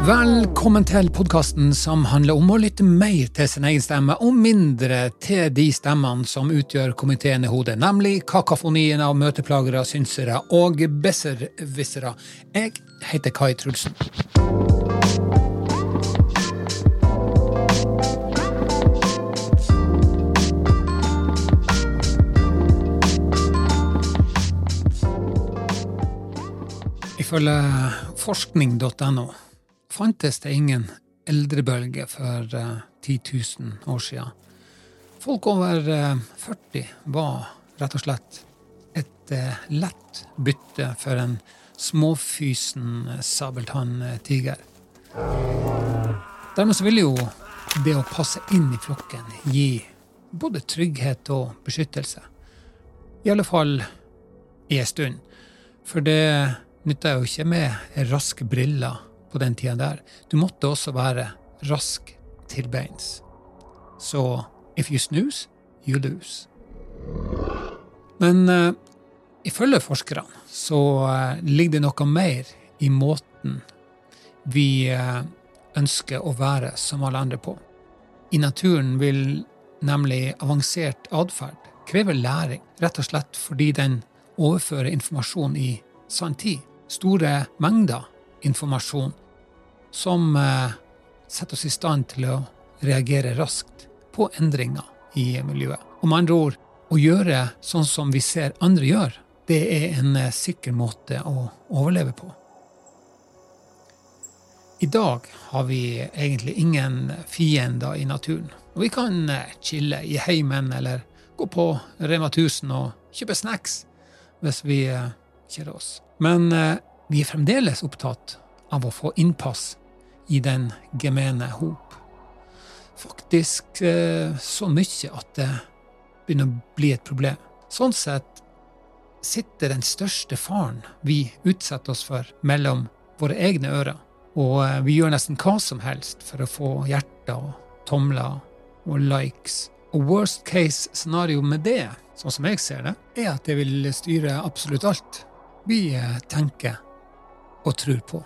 Velkommen til podkasten som handler om å lytte mer til sin egen stemme, og mindre til de stemmene som utgjør komiteen i hodet, nemlig kakafonien av møteplagere, synsere og besserwissere. Jeg heter Kai Trulsen. Ifølge forskning.no fantes det ingen eldrebølge for uh, 10 000 år siden. Folk over uh, 40 var rett og slett et uh, lett bytte for en småfysen sabeltanntiger. Dermed så ville jo det å passe inn i flokken gi både trygghet og beskyttelse. I alle fall i en stund. For det nytta jo ikke med raske briller på den tida der. Du måtte også være rask til beins. Så if you snooze, you lose. Men uh, ifølge forskerne så uh, ligger det noe mer i måten vi uh, ønsker å være som alle andre på. I naturen vil nemlig avansert atferd kreve læring, rett og slett fordi den overfører informasjon i sann tid. Store mengder informasjon som eh, setter oss i stand til å reagere raskt på endringer i miljøet. Om andre ord, å gjøre sånn som vi ser andre gjør, det er en eh, sikker måte å overleve på. I dag har vi egentlig ingen fiender i naturen. Og vi kan eh, chille i heimen eller gå på Rema 1000 og kjøpe snacks hvis vi kjeder oss. Men vi er fremdeles opptatt av å få innpass i den gemene hop. Faktisk eh, så mye at det begynner å bli et problem. Sånn sett sitter den største faren vi utsetter oss for, mellom våre egne ører. Og eh, vi gjør nesten hva som helst for å få hjerter tomler og likes. Og worst case scenario med det, sånn som jeg ser det, er at det vil styre absolutt alt vi eh, tenker og tror på.